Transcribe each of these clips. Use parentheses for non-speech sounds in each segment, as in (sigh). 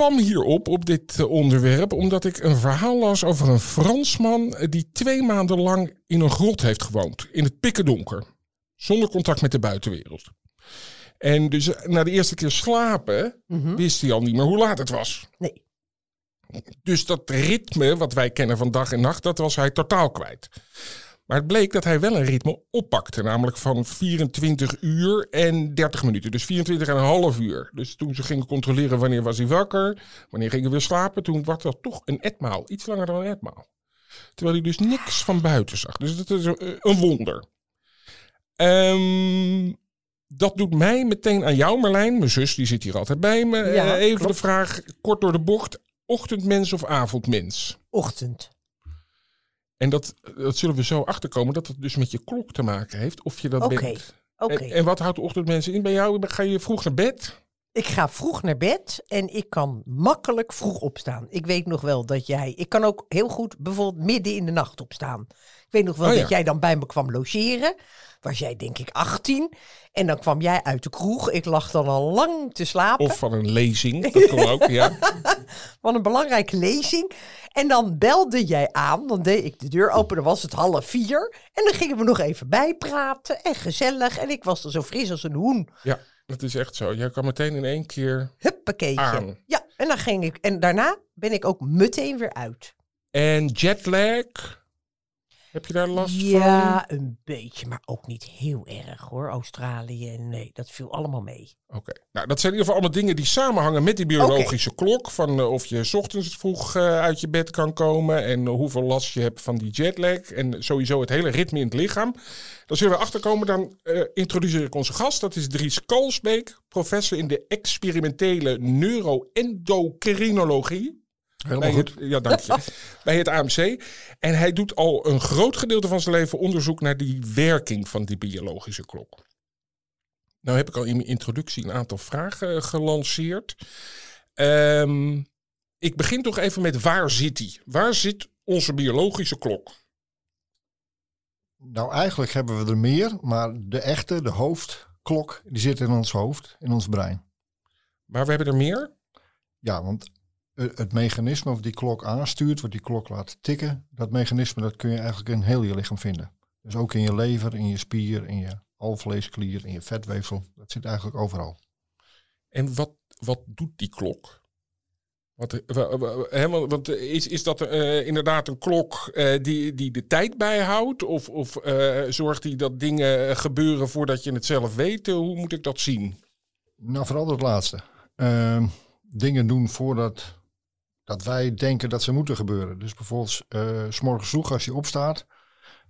Kwam hierop, op dit onderwerp, omdat ik een verhaal las over een Fransman die twee maanden lang in een grot heeft gewoond, in het pikkendonker, zonder contact met de buitenwereld. En dus eh, na de eerste keer slapen mhm. wist hij al niet meer hoe laat het was. Nee. Dus dat ritme wat wij kennen van dag en nacht, dat was hij totaal kwijt. Maar het bleek dat hij wel een ritme oppakte, namelijk van 24 uur en 30 minuten. Dus 24 en een half uur. Dus toen ze gingen controleren wanneer was hij wakker, wanneer ging hij weer slapen, toen was dat toch een etmaal. Iets langer dan een etmaal. Terwijl hij dus niks van buiten zag. Dus dat is een wonder. Um, dat doet mij meteen aan jou, Marlijn. Mijn zus, die zit hier altijd bij me. Ja, eh, Even de vraag, kort door de bocht. Ochtendmens of avondmens? Ochtend. En dat, dat zullen we zo achterkomen, dat het dus met je klok te maken heeft, of je dat bent. Oké. En, en, wat houdt de ochtendmensen in bij jou? Ga je vroeg naar bed? Ik ga vroeg naar bed en ik kan makkelijk vroeg opstaan. Ik weet nog wel dat jij. Ik kan ook heel goed bijvoorbeeld midden in de nacht opstaan. Ik weet nog wel oh dat jij dan bij me kwam logeren was jij denk ik 18. En dan kwam jij uit de kroeg. Ik lag dan al lang te slapen. Of van een lezing, dat kon ook, ja. (laughs) van een belangrijke lezing. En dan belde jij aan, dan deed ik de deur open, dan was het half vier. En dan gingen we nog even bijpraten en gezellig. En ik was er zo fris als een hoen. Ja, dat is echt zo. Jij kwam meteen in één keer Huppakeetje. aan. Ja, en dan ging ik. En daarna ben ik ook meteen weer uit. En jetlag? Heb je daar last van? Ja, een beetje, maar ook niet heel erg hoor. Australië, nee, dat viel allemaal mee. Oké, nou dat zijn in ieder geval allemaal dingen die samenhangen met die biologische klok. Van uh, of je s ochtends vroeg uh, uit je bed kan komen en uh, hoeveel last je hebt van die jetlag. En sowieso het hele ritme in het lichaam. Dan zullen we achterkomen, dan introduceer ik onze gast. Dat is Dries Kalsbeek, professor in de experimentele neuroendocrinologie. Helemaal goed. ja, dank je. (laughs) bij het AMC. En hij doet al een groot gedeelte van zijn leven onderzoek naar die werking van die biologische klok. Nou heb ik al in mijn introductie een aantal vragen gelanceerd. Um, ik begin toch even met waar zit die? Waar zit onze biologische klok? Nou, eigenlijk hebben we er meer, maar de echte, de hoofdklok, die zit in ons hoofd, in ons brein. Maar we hebben er meer? Ja, want het mechanisme of die klok aanstuurt, wat die klok laat tikken, dat mechanisme dat kun je eigenlijk in heel je lichaam vinden. Dus ook in je lever, in je spier, in je alvleesklier, in je vetweefsel. Dat zit eigenlijk overal. En wat, wat doet die klok? Wat, he, want is, is dat uh, inderdaad een klok uh, die, die de tijd bijhoudt? Of, of uh, zorgt die dat dingen gebeuren voordat je het zelf weet? Hoe moet ik dat zien? Nou, vooral het laatste. Ehm, dingen doen voordat dat wij denken dat ze moeten gebeuren. Dus bijvoorbeeld, uh, s morgens vroeg als je opstaat,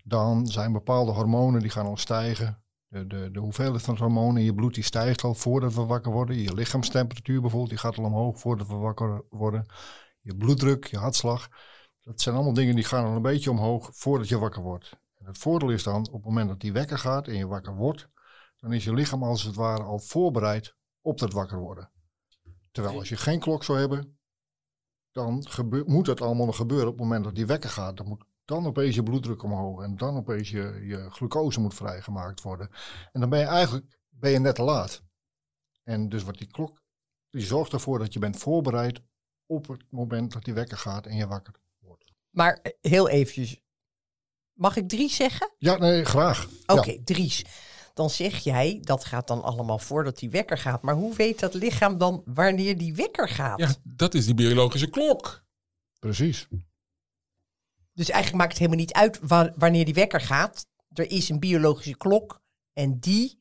dan zijn bepaalde hormonen die gaan al stijgen. De, de, de hoeveelheid van hormonen in je bloed die stijgt al voordat we wakker worden. Je lichaamstemperatuur bijvoorbeeld, die gaat al omhoog voordat we wakker worden. Je bloeddruk, je hartslag. Dat zijn allemaal dingen die gaan al een beetje omhoog voordat je wakker wordt. En het voordeel is dan, op het moment dat die wekker gaat en je wakker wordt, dan is je lichaam als het ware al voorbereid op dat wakker worden. Terwijl als je geen klok zou hebben, dan moet dat allemaal nog gebeuren op het moment dat die wekker gaat. Dan moet dan opeens je bloeddruk omhoog en dan opeens je, je glucose moet vrijgemaakt worden. En dan ben je eigenlijk ben je net te laat. En dus wat die klok, die zorgt ervoor dat je bent voorbereid op het moment dat die wekker gaat en je wakker wordt. Maar eh, heel eventjes, mag ik Dries zeggen? Ja, nee, graag. Oké, Dries dan zeg jij dat gaat dan allemaal voordat die wekker gaat. Maar hoe weet dat lichaam dan wanneer die wekker gaat? Ja, dat is die biologische klok. Precies. Dus eigenlijk maakt het helemaal niet uit wanneer die wekker gaat. Er is een biologische klok en die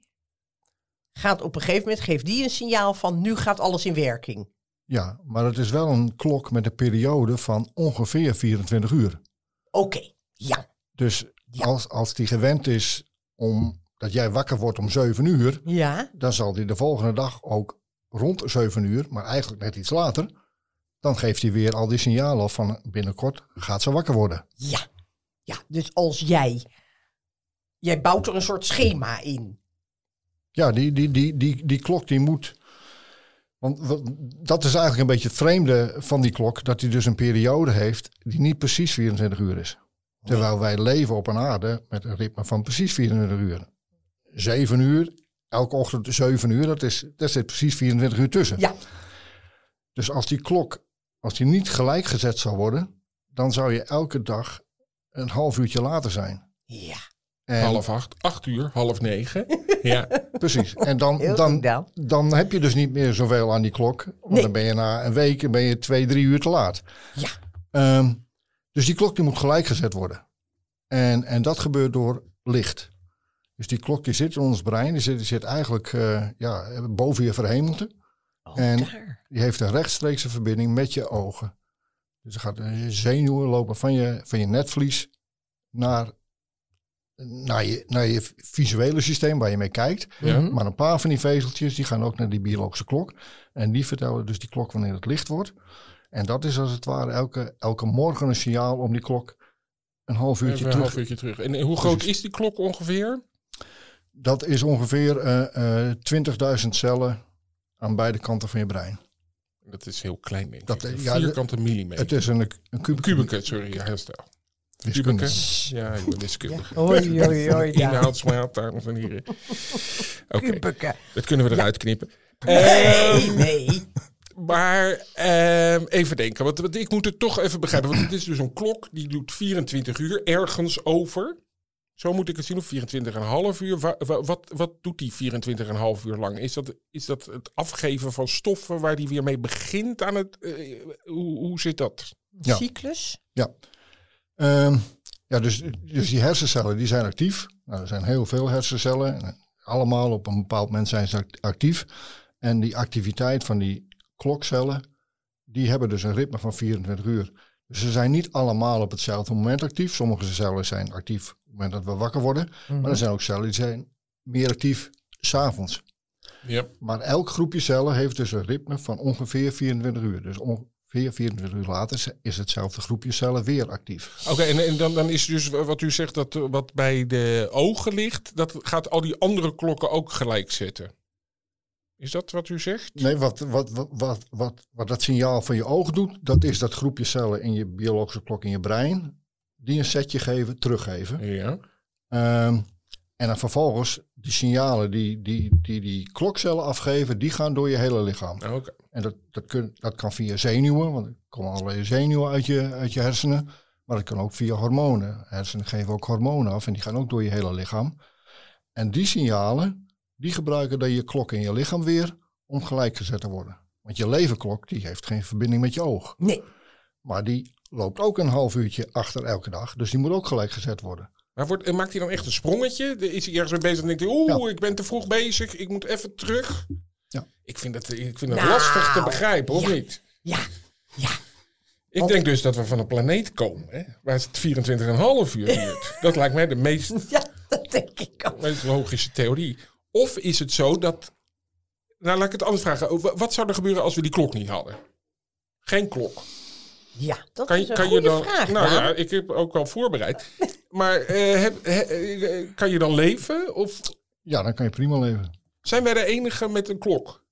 gaat op een gegeven moment, geeft die een signaal van nu gaat alles in werking. Ja, maar het is wel een klok met een periode van ongeveer 24 uur. Oké, ja. Dus Ja. als, als die gewend is om dat jij wakker wordt om 7 uur, Ja, dan zal hij de volgende dag ook rond 7 uur, maar eigenlijk net iets later, dan geeft hij weer al die signalen af van binnenkort gaat ze wakker worden. ja. Ja, dus als jij... Jij bouwt er een soort schema in. Ja, die, die, die, die, die klok die moet. Want dat is eigenlijk een beetje het vreemde van die klok, dat hij dus een periode heeft die niet precies 24 uur is. Terwijl wij leven op een aarde met een ritme van precies 24 uur. 7 uur, elke ochtend 7 uur, dat is, daar zit precies 24 uur tussen. Ja, Dus als die klok, als die niet gelijk gezet zou worden, dan zou je elke dag een half uurtje later zijn. ja. En, Half acht, acht uur, half negen. (laughs) ja. Precies. En dan, dan, dan. heb je dus niet meer zoveel aan die klok. Want Nee. dan ben je na een week ben je twee, drie uur te laat. Ja. Ehm, dus die klok die moet gelijk gezet worden. En, en dat gebeurt door licht. Dus die klok die zit in ons brein, die zit, die zit eigenlijk eh, ja, boven je verhemelte. Oh, En- daar. Die heeft een rechtstreekse verbinding met je ogen. Dus er gaat een zenuwen lopen van je, van je netvlies naar, naar, je, naar je visuele systeem waar je mee kijkt. Ja. Mhm. Maar een paar van die vezeltjes die gaan ook naar die biologische klok. En die vertellen dus die klok wanneer het licht wordt. En dat is als het ware elke, elke morgen een signaal om die klok een half uurtje Even een terug. half uurtje terug. En hoe groot Precies. is die klok ongeveer? Dat is ongeveer eh, eh, 20.000 cellen aan beide kanten van je brein. Dat is heel klein, denk Dat- ik. Een ja, vierkante millimeter. Het is een, een kubus. Kubieke, sorry, ja, herstel. Kubieke. Ja, ik ben wiskundige. Oei, oei, oei. ja. (laughs) Inhoudsmaat, dames en heren. Oké, dat kunnen we eruit knippen. Nee, Ehm, nee. maar ehm, even denken, want, want ik moet het toch even begrijpen. Want het is dus een klok die doet 24 uur ergens over. Zo moet ik het zien, of 24,5 uur. Wa- wa- wat, wat doet die 24,5 uur lang? Is dat, is dat het afgeven van stoffen waar die weer mee begint aan het... eh, hoe, hoe zit dat? Ja. Cyclus? Ja. Ehm, ja, dus, dus die hersencellen die zijn actief. Nou, er zijn heel veel hersencellen. En Allemaal op een bepaald moment zijn ze act- actief. En die activiteit van die klokcellen, die hebben dus een ritme van 24 uur. Ze zijn niet allemaal op hetzelfde moment actief. Sommige cellen zijn actief op het moment dat we wakker worden. Maar er zijn ook cellen die zijn meer actief s'avonds. Ja. Maar elk groepje cellen heeft dus een ritme van ongeveer 24 uur. Dus ongeveer 24 uur later is hetzelfde groepje cellen weer actief. Oké, en, en dan, dan is dus wat u zegt dat wat bij de ogen ligt, dat gaat al die andere klokken ook gelijk zetten. Is dat wat u zegt? Nee, wat, wat, wat, wat, wat, wat dat signaal van je oog doet, dat is dat groepje cellen in je biologische klok in je brein, die een setje geven, teruggeven. Ja. Ehm, en dan vervolgens die signalen die die, die die klokcellen afgeven, die gaan door je hele lichaam. Oké. En dat, dat, kun, dat kan via zenuwen, want er komen allerlei zenuwen uit je, uit je hersenen. Maar dat kan ook via hormonen. Hersenen geven ook hormonen af en die gaan ook door je hele lichaam. En die signalen, die gebruiken dan je klok in je lichaam weer om gelijk gezet te worden. Want je levenklok, die heeft geen verbinding met je oog. Nee. Maar die loopt ook een half uurtje achter elke dag. Dus die moet ook gelijk gezet worden. Maar wordt, en maakt hij dan echt een sprongetje? Is hij ergens mee bezig en denkt hij, oeh, ik ben te vroeg bezig, ik moet even terug? Ja. Ik vind het, ik vind het Nou, lastig te begrijpen, of ja. niet? Ja, ja. Ik denk dus dat we van een planeet komen, hè, waar het 24,5 uur duurt. dat lijkt mij de meest, (laughs) Ja, dat denk ik ook. meest logische theorie. Of is het zo dat... Nou, laat ik het anders vragen. Wa- Wat zou er gebeuren als we die klok niet hadden? Geen klok. Ja, dat Kan, is je- een kan je goede dan... vraag, nou ja, ik heb ook wel voorbereid. Maar eh, heb, he- eh, kan je dan leven? Of Ja, dan kan je prima leven. zijn wij de enige met een klok?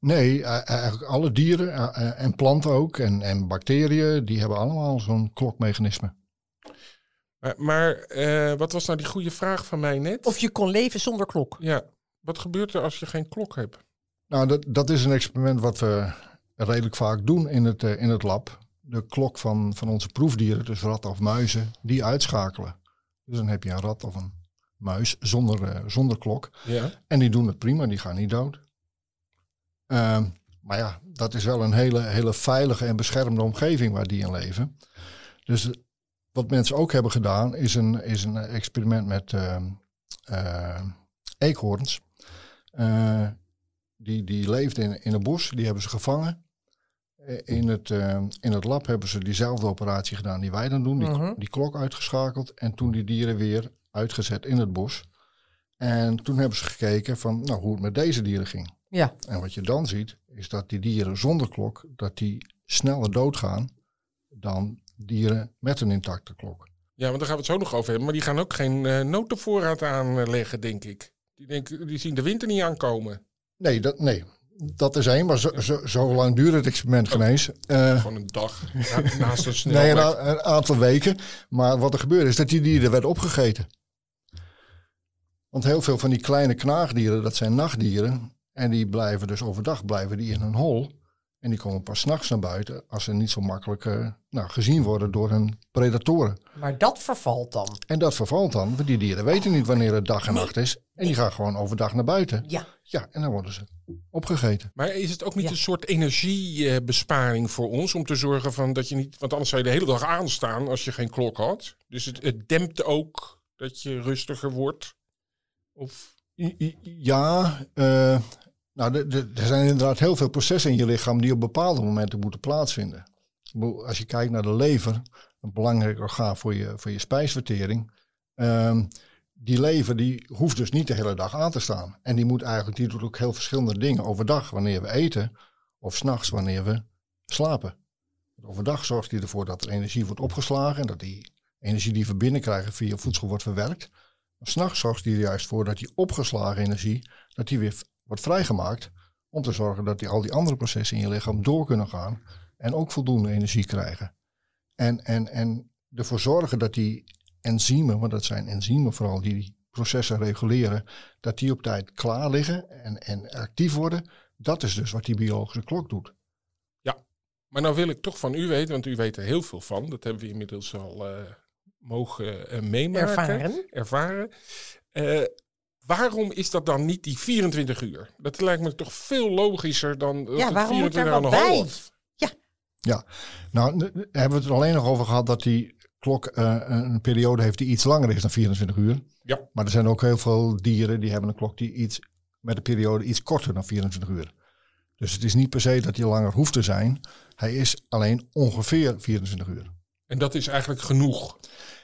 Nee, eh, eigenlijk alle dieren en planten ook en, en bacteriën, die hebben allemaal zo'n klokmechanisme. Maar, maar eh, wat was nou die goede vraag van mij net? Of je kon leven zonder klok. Ja, wat gebeurt er als je geen klok hebt? Nou, dat, dat is een experiment wat we redelijk vaak doen in het, eh, in het lab. De klok van, van onze proefdieren, dus ratten of muizen, die uitschakelen. Dus dan heb je een rat of een muis zonder, eh, zonder klok. Ja. En die doen het prima, die gaan niet dood. Ehm, maar ja, dat is wel een hele, hele veilige en beschermde omgeving waar die in leven. Dus wat mensen ook hebben gedaan, is een, is een experiment met ehm, eh, eekhoorns. Eh, die, die leefden in, in een bos, die hebben ze gevangen. in het, uh, in het lab hebben ze diezelfde operatie gedaan die wij dan doen. Die, Mhm. die klok uitgeschakeld en toen die dieren weer uitgezet in het bos. En toen hebben ze gekeken van nou, hoe het met deze dieren ging. Ja. En wat je dan ziet, is dat die dieren zonder klok, dat die sneller doodgaan dan dieren met een intacte klok. Ja, want daar gaan we het zo nog over hebben. Maar die gaan ook geen eh, notenvoorraad aanleggen, denk ik. Die, denken, die zien de winter niet aankomen. Nee, dat, nee. dat is één, maar zo, zo, zo lang duurt het experiment geen eens. Eh, Gewoon een dag na- naast een (laughs) nee, snelweg. een, a- een aantal weken. Maar wat er gebeurde is dat die dieren werden opgegeten. Want heel veel van die kleine knaagdieren, dat zijn nachtdieren. En die blijven dus overdag blijven die in een hol. En die komen pas s'nachts naar buiten als ze niet zo makkelijk eh, nou, gezien worden door hun predatoren. Maar dat vervalt dan. En dat vervalt dan, want die dieren weten niet wanneer het dag en nacht is. En die gaan gewoon overdag naar buiten. Ja. Ja, en dan worden ze opgegeten. Maar is het ook niet Ja. een soort energiebesparing voor ons om te zorgen van dat je niet, want anders zou je de hele dag aanstaan als je geen klok had. Dus het, het dempt ook dat je rustiger wordt. Of Ja, eh, nou, er zijn inderdaad heel veel processen in je lichaam die op bepaalde momenten moeten plaatsvinden. Als je kijkt naar de lever, een belangrijk orgaan voor je, voor je spijsvertering. ehm, die lever die hoeft dus niet de hele dag aan te staan. En die moet eigenlijk, die doet ook heel verschillende dingen. Overdag wanneer we eten, of s'nachts wanneer we slapen. Overdag zorgt hij ervoor dat er energie wordt opgeslagen en dat die energie die we binnenkrijgen via voedsel wordt verwerkt. S'nachts zorgt hij er juist voor dat die opgeslagen energie, dat die weer wordt vrijgemaakt. Om te zorgen dat die, al die andere processen in je lichaam door kunnen gaan. En ook voldoende energie krijgen. En, en, en ervoor zorgen dat die enzymen, want dat zijn enzymen vooral die die processen reguleren. Dat die op tijd klaar liggen en, en actief worden. Dat is dus wat die biologische klok doet. Maar nou wil ik toch van u weten, want u weet er heel veel van. Dat hebben we inmiddels al eh, mogen eh, meemaken. Ervaren. ervaren. Eh, waarom is dat dan niet die 24 uur? Dat lijkt me toch veel logischer dan dat Ja, waarom moet 24 er aan de wat bij? half. Nou, n- n- hebben we het er alleen nog over gehad dat die klok eh, een periode heeft die iets langer is dan 24 uur. Ja. Maar er zijn ook heel veel dieren die hebben een klok die iets met een periode iets korter dan 24 uur. Dus het is niet per se dat hij langer hoeft te zijn. Hij is alleen ongeveer 24 uur. En dat is eigenlijk genoeg.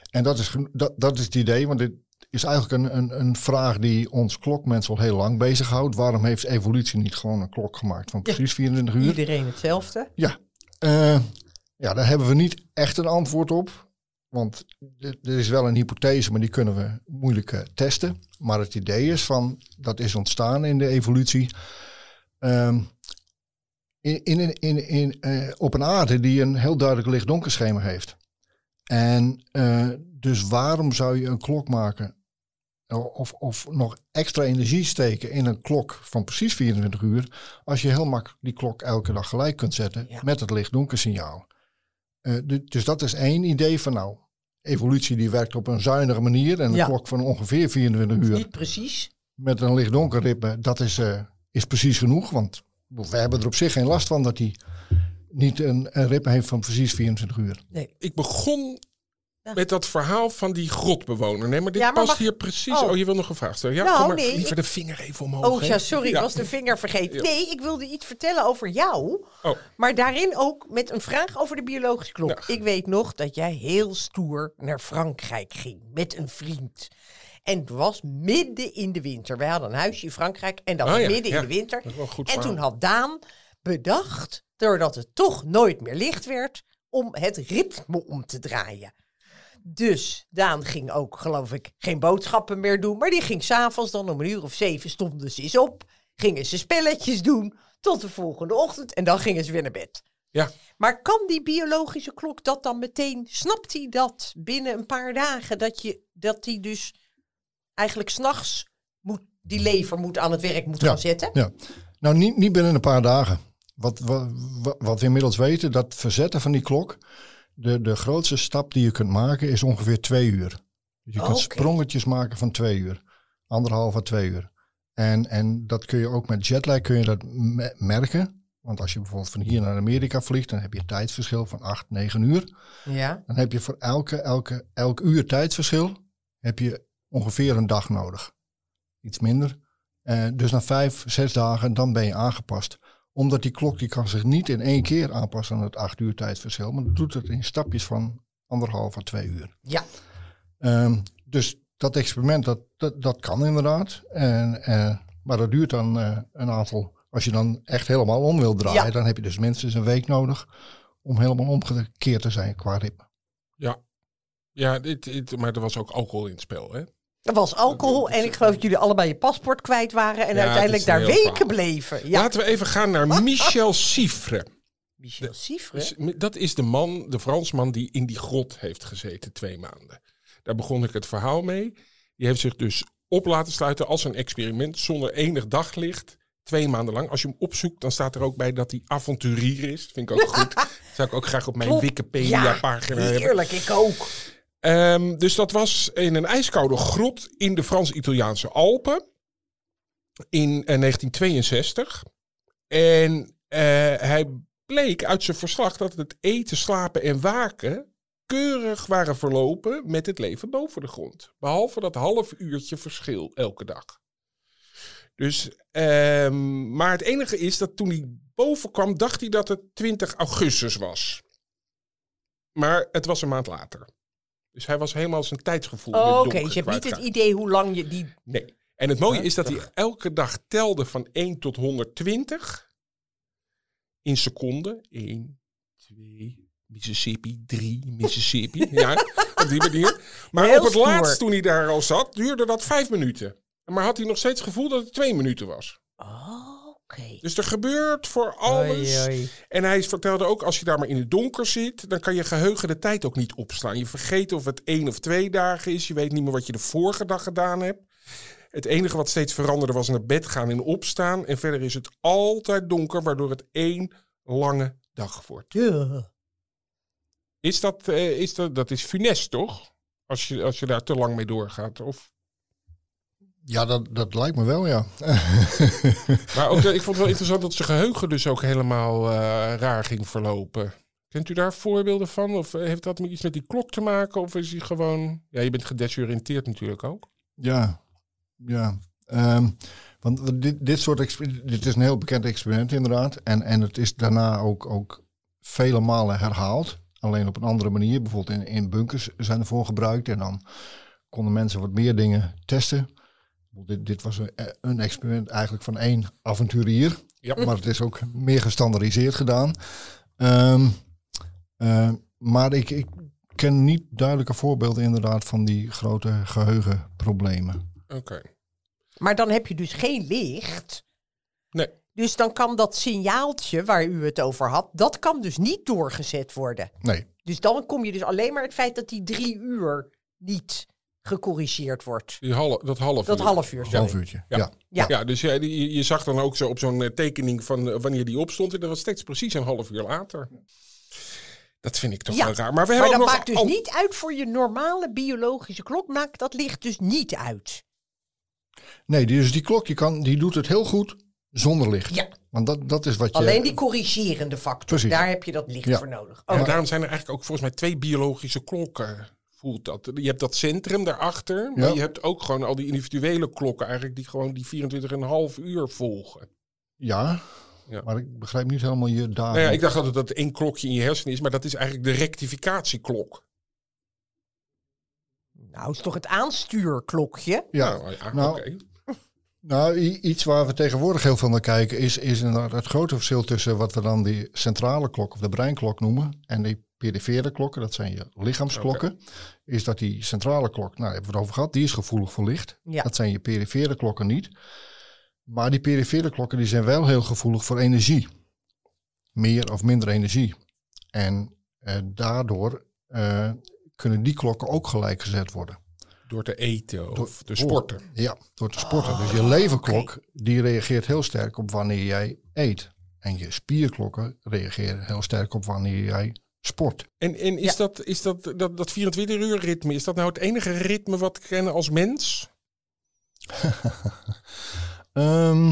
En dat is, dat, dat is het idee, want dit is eigenlijk een, een, een vraag die ons klokmens al heel lang bezighoudt. Waarom heeft evolutie niet gewoon een klok gemaakt van Ja. precies 24 uur? Iedereen hetzelfde. Ja, eh, ja, daar hebben we niet echt een antwoord op. Want er is wel een hypothese, maar die kunnen we moeilijk eh, testen. Maar het idee is van, dat is ontstaan in de evolutie. ehm, in, in, in, in, eh, op een aarde die een heel duidelijk licht-donker schema heeft. En dus waarom zou je een klok maken of, of nog extra energie steken in een klok van precies 24 uur, als je heel makkelijk die klok elke dag gelijk kunt zetten Ja. met het licht-donker signaal. Eh, du- dus dat is één idee van nou, evolutie die werkt op een zuinige manier en een Ja. klok van ongeveer 24 uur Niet precies. met een licht-donker ritme, dat is, eh, is precies genoeg, want we hebben er op zich geen last van dat hij niet een, een ritme heeft van precies 24 uur. Nee. Ik begon Ja. met dat verhaal van die grotbewoner. Nee, maar dit Ja, maar past mag- hier precies. Oh. Oh. je wil nog een vraag stellen? Ja, Nou, kom maar nee, liever ik- de vinger even omhoog. Oh hè? ja, sorry, ik Ja. was de vinger vergeten. Nee, ik wilde iets vertellen over jou. Oh. Maar daarin ook met een vraag over de biologische klok. Ik weet nog dat jij heel stoer naar Frankrijk ging met een vriend. En het was midden in de winter. Wij hadden een huisje in Frankrijk en dat Oh was midden in de winter. Dat is wel een goed En toen had Daan bedacht, doordat het toch nooit meer licht werd, om het ritme om te draaien. Dus Daan ging ook, geloof ik, geen boodschappen meer doen. Maar die ging s'avonds dan om een uur of zeven stonden ze eens op. Gingen ze spelletjes doen tot de volgende ochtend. En dan gingen ze weer naar bed. Ja. Maar kan die biologische klok dat dan meteen? Snapt hij dat binnen een paar dagen? Dat je dat hij dus eigenlijk s'nachts moet, die lever moet aan het werk moet Ja. gaan zetten? Ja. Nou, niet, niet binnen een paar dagen. Wat, wat, wat we inmiddels weten, dat verzetten van die klok, de, de grootste stap die je kunt maken is ongeveer twee uur. Dus je kunt sprongetjes maken van twee uur. Anderhalf à twee uur. En, en dat kun je ook met jetlag kun je dat me- merken. Want als je bijvoorbeeld van hier naar Amerika vliegt, dan heb je een tijdsverschil van 8, 9 uur. Ja. Dan heb je voor elke, elke, elk uur tijdsverschil heb je ongeveer een dag nodig. Iets minder. Eh, dus na vijf, zes dagen, dan ben je aangepast Omdat die klok die kan zich niet in één keer aanpassen aan het acht uur tijdverschil. Maar dat doet het in stapjes van anderhalf à twee uur. Ja. Ehm, dus dat experiment, dat, dat, dat kan inderdaad. En, eh, maar dat duurt dan eh, een aantal... Als je dan echt helemaal om wil draaien, Ja. dan heb je dus minstens een week nodig om helemaal omgekeerd te zijn qua ritme. Ja, dit, dit, maar er was ook alcohol in het spel, hè? Er was alcohol en ik geloof dat jullie allebei je paspoort kwijt waren en Ja, uiteindelijk daar weken bleven. Ja. Laten we even gaan naar Michel Siffre. Michel Siffre. Dat is de man, de Fransman, die in die grot heeft gezeten twee maanden. Daar begon ik het verhaal mee. Die heeft zich dus op laten sluiten als een experiment zonder enig daglicht. Twee maanden lang. Als je hem opzoekt, dan staat er ook bij dat hij avonturier is. Vind ik ook (laughs) goed. Dat zou ik ook graag op mijn. Wikipedia-pagina ja, hebben. heerlijk, ik ook. Ehm, dus dat was in een ijskoude grot in de Frans-Italiaanse Alpen in eh, 1962. En eh, hij bleek uit zijn verslag dat het eten, slapen en waken keurig waren verlopen met het leven boven de grond. Behalve dat half uurtje verschil elke dag. Dus, ehm, maar het enige is dat toen hij boven kwam, dacht hij dat het 20 augustus was. Maar het was een maand later. Dus hij was helemaal zijn tijdsgevoel. Oh, Oké, donker dus je hebt niet het idee hoe lang je die... Nee. En het mooie is dat hij elke dag telde van 1 tot 120 in seconden. 1, 2, Mississippi, 3, Mississippi. (laughs) ja, op die manier. Maar Heel op het laatst, toen hij daar al zat, duurde dat 5 minuten. Maar had hij nog steeds het gevoel dat het 2 minuten was. Oh, Dus er gebeurt voor alles. Oei, oei. En hij vertelde ook, als je daar maar in het donker zit, dan kan je geheugen de tijd ook niet opslaan. Je vergeet of het één of twee dagen is. Je weet niet meer wat je de vorige dag gedaan hebt. Het enige wat steeds veranderde was naar bed gaan en opstaan. En verder is het altijd donker, waardoor het één lange dag wordt. Ja. Is dat, eh, is dat, dat is funest, toch? Als je, als je daar te lang mee doorgaat. Of, Ja, dat, dat lijkt me wel, ja. (laughs) maar ook, dat- (laughs) ik vond het wel interessant dat zijn geheugen dus ook helemaal eh, raar ging verlopen. Kent u daar voorbeelden van? Of eh, heeft dat iets met die klok te maken? Of is hij gewoon... Ja, je bent gedesoriënteerd natuurlijk ook. Ja, ja. Ehm, want dit, dit soort dit is een heel bekend experiment inderdaad. En, en het is daarna ook, ook vele malen herhaald. Alleen op een andere manier. Bijvoorbeeld in, in bunkers zijn ervoor gebruikt. En dan konden mensen wat meer dingen testen. Dit, dit was een, een experiment eigenlijk van één avonturier. Ja. Maar het is ook meer gestandardiseerd gedaan. Ehm, eh, maar ik, ik ken niet duidelijke voorbeelden inderdaad van die grote geheugenproblemen. Oké. Maar dan heb je dus geen licht. Nee. Dus dan kan dat signaaltje waar u het over had, dat kan dus niet doorgezet worden. Nee, Dus dan kom je dus alleen maar het feit dat die drie uur niet gecorrigeerd wordt. Die half, dat half Dat uur. half uur, sorry. half uurtje. Ja. Ja. Ja. Ja, dus je, je zag dan ook zo op zo'n eh, tekening van eh, wanneer die opstond. En dat was steeds precies een half uur later. Dat vind ik toch Ja, wel raar. Maar we Maar dat nog maakt dus al- niet uit voor je normale biologische klok. Maakt dat licht dus niet uit. Nee, dus die klok die kan, die doet het heel goed zonder licht. Ja. Want dat, dat is wat je... Alleen die corrigerende factor, Precies. daar heb je dat licht Ja. voor nodig. En Oké. daarom zijn er eigenlijk ook volgens mij twee biologische klokken. Voelt dat. Je hebt dat centrum daarachter. Maar Ja. je hebt ook gewoon al die individuele klokken eigenlijk die gewoon die 24,5 uur volgen. Ja, Ja. maar ik begrijp niet helemaal je daar. Nou ja, ik dacht altijd dat het één klokje in je hersenen is. Maar dat is eigenlijk de rectificatieklok. Nou, is toch het aanstuurklokje? Ja, Nou, ja, nou, oké. (laughs) nou, iets waar we tegenwoordig heel veel naar kijken is, is inderdaad het grote verschil tussen wat we dan die centrale klok of de breinklok noemen en die perifere klokken, dat zijn je lichaamsklokken. Is dat die centrale klok, nou daar hebben we het over gehad, die is gevoelig voor licht. Ja. Dat zijn je perifere klokken niet. Maar die perifere klokken die zijn wel heel gevoelig voor energie. Meer of minder energie. En eh, daardoor eh, kunnen die klokken ook gelijk gezet worden. Door te eten of Door- te sporten. Ja, door te sporten. dus je levenklok die reageert heel sterk op wanneer jij eet. En je spierklokken reageren heel sterk op wanneer jij sport. En, en is, Ja. dat, is dat, dat, dat 24 uur ritme, is dat nou het enige ritme wat we kennen als mens? (laughs) Ehm,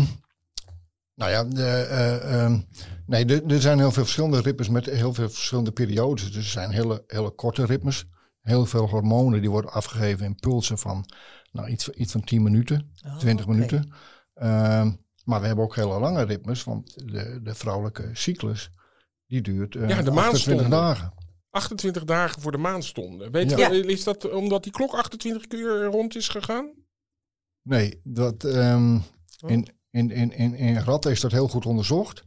nou ja, de, eh, ehm, nee, er- er zijn heel veel verschillende ritmes met heel veel verschillende periodes. Dus er zijn hele, hele korte ritmes. Heel veel hormonen die worden afgegeven in pulsen van nou, iets, iets van 10 minuten, Oh, 20 oké. minuten. Ehm, maar we hebben ook hele lange ritmes, want de, de vrouwelijke cyclus, die duurt uh, ja, de 28 dagen. 28 dagen voor de maanstonden. Weet ja. je, is dat omdat die klok 28 uur rond is gegaan? Nee, dat, um, in, in, in, in, in ratten is dat heel goed onderzocht.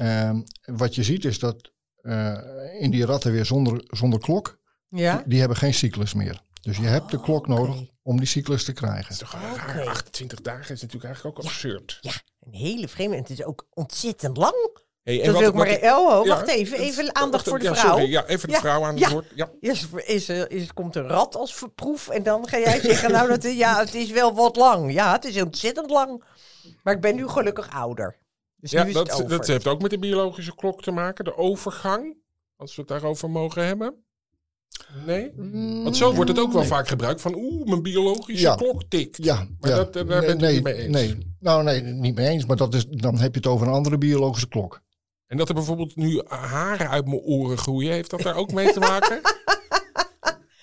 Um, wat je ziet is dat uh, in die ratten weer zonder, zonder klok, ja? die, die hebben geen cyclus meer. Dus je hebt de Oh, klok nodig om die cyclus te krijgen. Dat is toch raar? Oké. 28 dagen is natuurlijk eigenlijk ook absurd. Ja, een hele vreemde. En het is ook ontzettend lang. Hey, Dat wil ik maar ik- ja, wacht even. het- Even aandacht voor de ja, vrouw. Sorry, ja, even de Ja, vrouw aan het woord. Ja. Is, is, er- is, komt een rat als verproef en dan ga jij zeggen, nou, dat, ja, het is wel wat lang. Ja, het is ontzettend lang. Maar ik ben nu gelukkig ouder. Dus Ja, nu is dat, het over. dat heeft ook met de biologische klok te maken. De overgang, als we het daarover mogen hebben. Nee? Mm, Want zo wordt het ook wel vaak gebruikt van oeh, mijn biologische Ja. klok tikt. Ja, Maar ja. dat, daar nee, bent u nee, niet mee eens. Nee, nou nee, niet mee eens. Maar dat is, dan heb je het over een andere biologische klok. En dat er bijvoorbeeld nu haren uit mijn oren groeien, heeft dat daar ook mee te maken? (laughs)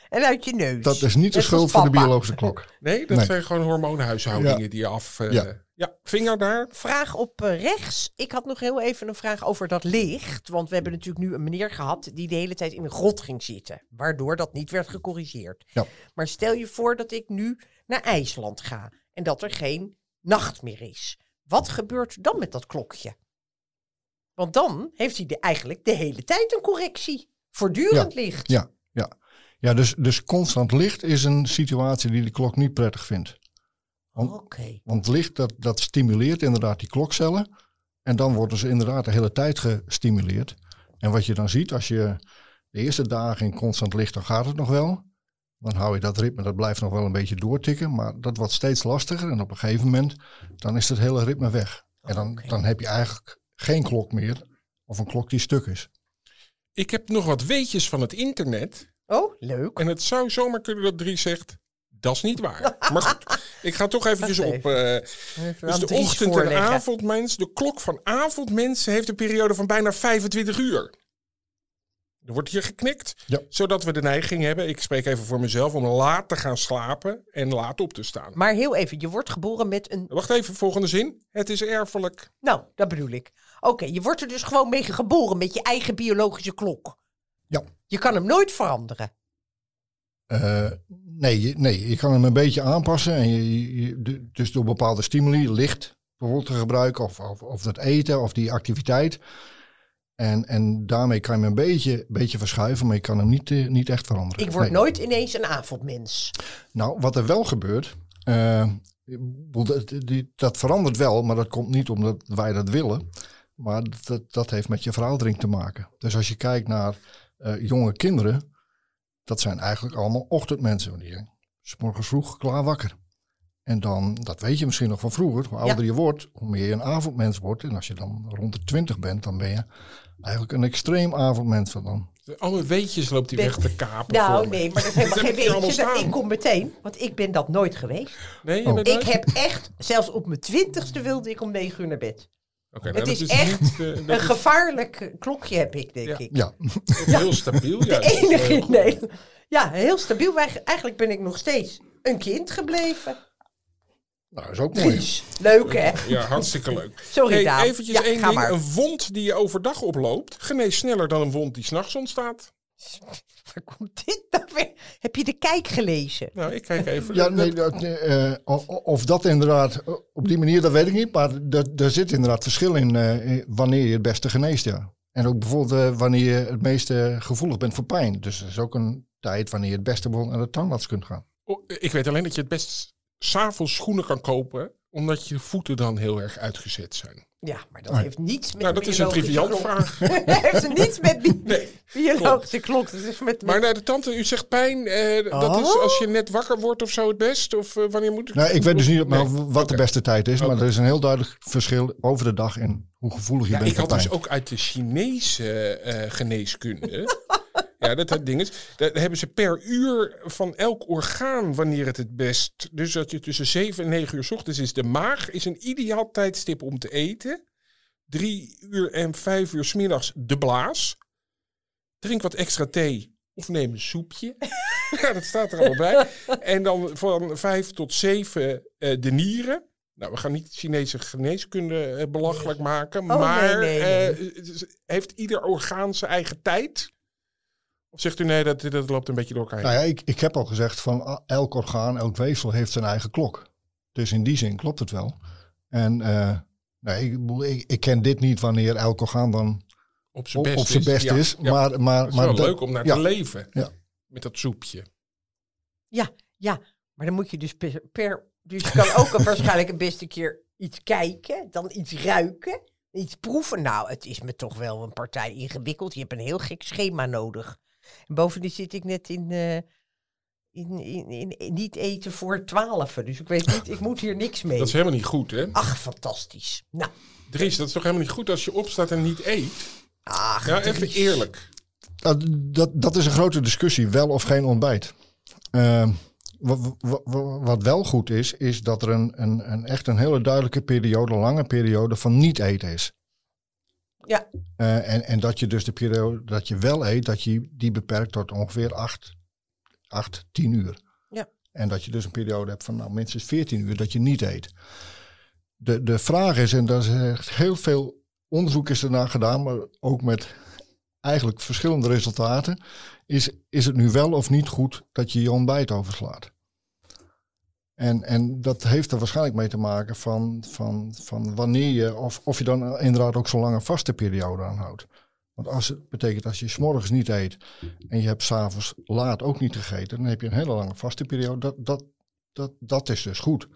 En uit je neus. Dat is niet de Net schuld van de biologische klok. (laughs) Nee, dat Nee. zijn gewoon hormoonhuishoudingen Ja. die je af... eh, ja. Ja. vinger daar. Vraag op eh, rechts. Ik had nog heel even een vraag over dat licht. Want we hebben natuurlijk nu een meneer gehad die de hele tijd in een grot ging zitten. Waardoor dat niet werd gecorrigeerd. Ja. Maar stel je voor dat ik nu naar IJsland ga. En dat er geen nacht meer is. Wat gebeurt dan met dat klokje? Want dan heeft hij de, eigenlijk de hele tijd een correctie. Voortdurend licht. Ja, ja. ja dus, dus constant licht is een situatie die de klok niet prettig vindt. Oké. Want licht dat, dat stimuleert inderdaad die klokcellen. En dan worden ze inderdaad de hele tijd gestimuleerd. En wat je dan ziet, als je de eerste dagen in constant licht, dan gaat het nog wel. Dan hou je dat ritme, dat blijft nog wel een beetje doortikken. Maar dat wordt steeds lastiger. En op een gegeven moment, dan is het hele ritme weg. En dan, dan heb je eigenlijk geen klok meer. Of een klok die stuk is. Ik heb nog wat weetjes van het internet. Oh, leuk. En het zou zomaar kunnen dat Dries zegt, dat is niet waar. (laughs) Maar goed, ik ga toch eventjes op... eh, Even dus de Dries ochtend- en voorleggen. avondmens, de klok van avondmens heeft een periode van bijna 25 uur. Er wordt hier geknikt, Ja. zodat we de neiging hebben, ik spreek even voor mezelf, om laat te gaan slapen en laat op te staan. Maar heel even, je wordt geboren met een Wacht even, volgende zin. Het is erfelijk. Nou, dat bedoel ik. Oké, je wordt er dus gewoon mee geboren met je eigen biologische klok. Ja. Je kan hem nooit veranderen. Eh, nee, je, nee, je kan hem een beetje aanpassen. En je, dus door bepaalde stimuli, licht bijvoorbeeld te gebruiken, of, of, of dat eten of die activiteit. En, en daarmee kan je hem een beetje, beetje verschuiven, maar je kan hem niet, eh, niet echt veranderen. Ik word Nee. nooit ineens een avondmens. Nou, wat er wel gebeurt, eh, dat, dat verandert wel, maar dat komt niet omdat wij dat willen. Maar dat, dat heeft met je veroudering te maken. Dus als je kijkt naar eh, jonge kinderen, dat zijn eigenlijk allemaal ochtendmensen. Die zijn 's morgens vroeg klaar wakker. En dan, dat weet je misschien nog van vroeger, hoe ouder je wordt, hoe meer je een avondmens wordt. En als je dan rond de twintig bent, dan ben je eigenlijk een extreem avondmens. Want dan Alle weetjes loopt hij Ben- weg te kapen Nou, nee, maar dat is (laughs) helemaal Dat geen heb ik weetje. Dat- kom meteen, want ik ben dat nooit geweest. Nee, je Oh. bent Ik heb echt, zelfs op mijn twintigste wilde ik om negen uur naar bed. Nou, het is echt niet, eh, Een is gevaarlijk eh, klokje heb ik, denk Ja. ik. ja, heel stabiel. juist. De enige (laughs) in Nederland. Ja, heel stabiel. Eigenlijk ben ik nog steeds een kind gebleven. nou, dat is ook mooi. Leuk, hè? Ja, hartstikke leuk. Sorry, hey, Daan. eventjes Ja, één ga ding. maar. Een wond die je overdag oploopt, geneest sneller dan een wond die s'nachts ontstaat. (laughs) Waar komt dit nou weer? Heb je de kijk gelezen? Nou, ik kijk even. Ja, nee, dat, eh, o- of dat inderdaad eh, op die manier, dat weet ik niet. Maar er- er zit inderdaad verschil in eh, in wanneer je het beste geneest, ja. En ook bijvoorbeeld eh, wanneer je het meeste gevoelig bent voor pijn. Dus er is ook een tijd wanneer je het beste bijvoorbeeld naar de tandarts kunt gaan. Oh, ik weet alleen dat je het best s'avonds schoenen kan kopen, omdat je voeten dan heel erg uitgezet zijn. Ja, maar dat Nee. heeft niets met Nou, dat is een klok. vraag. (laughs) dat heeft niets met bi Nee, biologische klok. Dat is met, met Maar naar de tante, u zegt pijn, eh, dat is Oh. als je net wakker wordt of zo het best? Of eh, wanneer moet ik... Nou, ik weet dus niet Nee. nou, wat de beste tijd is. Maar er is een heel duidelijk verschil over de dag in hoe gevoelig je Ja, bent ik had pijn. dus ook uit de Chinese eh, geneeskunde. (laughs) ja, dat, dat ding is. Daar hebben ze per uur van elk orgaan wanneer het het best. Dus dat je tussen 7 en 9 uur 's ochtends is. De maag is een ideaal tijdstip om te eten. 3 uur en 5 uur 's middags de blaas. Drink wat extra thee of neem een soepje. (laughs) ja, dat staat er allemaal bij. En dan van 5 tot 7 eh, de nieren. Nou, we gaan niet Chinese geneeskunde eh, belachelijk maken. Oh, maar nee, nee. eh, heeft ieder orgaan zijn eigen tijd? Of zegt u nee, dat, dat loopt een beetje door elkaar heen? Nou ja, ik, ik heb al gezegd van ah, elk orgaan, elk weefsel heeft zijn eigen klok. Dus in die zin klopt het wel. En eh, nee, ik, bedoel, ik, ik ken dit niet wanneer elk orgaan dan op zijn op, best, op zijn best is. ja. Maar, maar, het is maar wel leuk om naar ja. te leven. Ja. Met dat soepje. Ja, ja, maar dan moet je dus per... per- dus je kan ook (laughs) waarschijnlijk een beste keer iets kijken, dan iets ruiken, iets proeven. Nou, het is me toch wel een partij ingewikkeld. Je hebt een heel gek schema nodig. En bovendien zit ik net in, eh, in, in, in, in niet eten voor twaalf. Dus ik weet niet, ik moet hier niks mee. Dat is helemaal niet goed, hè? Ach, fantastisch. Nou, Dries, dat is toch helemaal niet goed als je opstaat en niet eet? ach, Ja, even Dries. eerlijk. dat, dat, dat is een grote discussie, wel of geen ontbijt. Eh, wat, wat, wat wel goed is, is dat er een, een, een echt een hele duidelijke periode, lange periode van niet eten is. Ja, Eh, en, en dat je dus de periode dat je wel eet, dat je die beperkt tot ongeveer 8, 8 10 uur. Ja. En dat je dus een periode hebt van nou, minstens 14 uur dat je niet eet. De, de vraag is, en daar is echt heel veel onderzoek is ernaar gedaan, maar ook met eigenlijk verschillende resultaten, is, is het nu wel of niet goed dat je je ontbijt overslaat? En, en dat heeft er waarschijnlijk mee te maken van, van, van wanneer je, of, of je dan inderdaad ook zo'n lange vaste periode aanhoudt. Want als het betekent als je 's morgens niet eet en je hebt s'avonds laat ook niet gegeten, dan heb je een hele lange vaste periode. Dat, dat, dat, dat is dus goed.